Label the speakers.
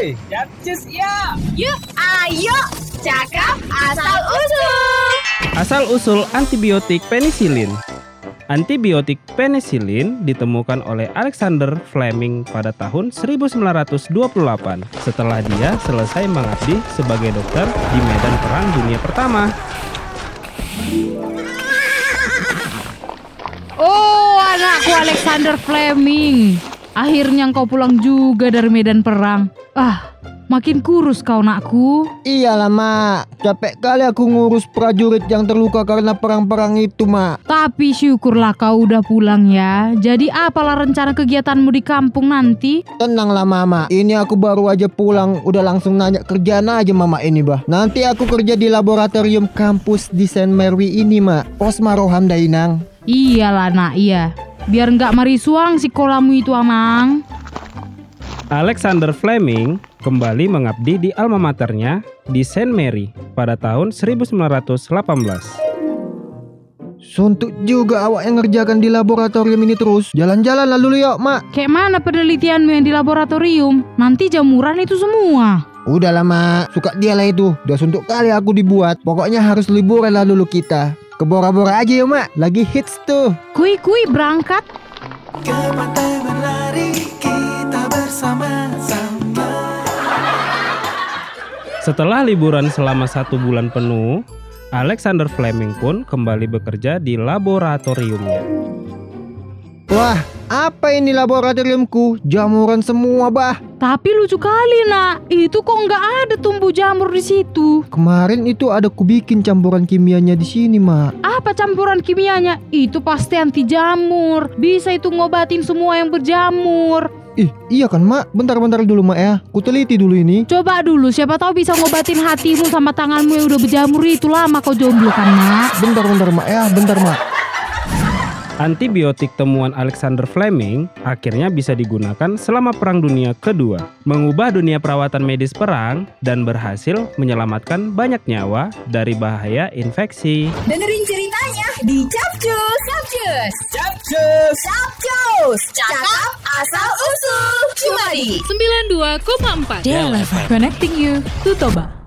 Speaker 1: Hey, Capcus ya.
Speaker 2: Yuk, ayo, cakap asal usul.
Speaker 3: Asal-usul antibiotik penisilin. Antibiotik penisilin ditemukan oleh Alexander Fleming pada tahun 1928 setelah dia selesai mengabdi sebagai dokter di medan perang dunia pertama.
Speaker 4: Oh, anakku Alexander Fleming. Akhirnya kau pulang juga dari medan perang. Ah, makin kurus kau nakku.
Speaker 5: Iyalah, Mak. Capek kali aku ngurus prajurit yang terluka karena perang-perang itu, Mak.
Speaker 4: Tapi syukurlah kau udah pulang ya. Jadi apalah rencana kegiatanmu di kampung nanti?
Speaker 5: Tenanglah, Mama. Ini aku baru aja pulang, udah langsung nanya kerjaan aja, Mama ini, Bah. Nanti aku kerja di laboratorium kampus di Saint Mary ini, Mak. Posma Roham Dainang.
Speaker 4: Iyalah nak, iya. Biar nggak marisuang si kolamu itu amang.
Speaker 3: Alexander Fleming kembali mengabdi di alma maternya di Saint Mary pada tahun 1918.
Speaker 5: Suntuk juga awak yang ngerjakan di laboratorium ini terus. Jalan-jalan lalu yuk, Mak.
Speaker 4: Kayak mana penelitianmu yang di laboratorium? Nanti jamuran itu semua.
Speaker 5: Udah lama, suka dia lah itu. Udah suntuk kali aku dibuat. Pokoknya harus liburan lah dulu kita. Ke Bora-Bora aja yuk, Mak. Lagi hits tuh.
Speaker 4: Kui-kui berangkat.
Speaker 6: Ke pantai berlari kita bersama-sama
Speaker 3: Setelah liburan selama satu bulan penuh, Alexander Fleming pun kembali bekerja di laboratoriumnya.
Speaker 5: Wah, apa ini laboratoriumku? Jamuran semua, Bah.
Speaker 4: Tapi lucu kali nak, itu kok nggak ada tumbuh jamur di situ.
Speaker 5: Kemarin itu ada kubikin campuran kimianya di sini, Mak.
Speaker 4: Apa campuran kimianya? Itu pasti anti jamur. Bisa itu ngobatin semua yang berjamur.
Speaker 5: Ih, iya kan, Mak? Bentar-bentar dulu, Mak ya. Kuteliti dulu ini.
Speaker 4: Coba dulu, siapa tahu bisa ngobatin hatimu sama tanganmu yang udah berjamur itu lama kau jomblo kan nak?
Speaker 5: Bentar-bentar, Mak ya. Bentar, Mak.
Speaker 3: Antibiotik temuan Alexander Fleming akhirnya bisa digunakan selama Perang Dunia Kedua, mengubah dunia perawatan medis perang dan berhasil menyelamatkan banyak nyawa dari bahaya infeksi.
Speaker 2: Dengerin ceritanya di Capcus. Capcus.
Speaker 1: Capcus.
Speaker 2: Capcus. Cakap asal usul. Cuma di
Speaker 7: 92,4
Speaker 4: Connecting you to Toba.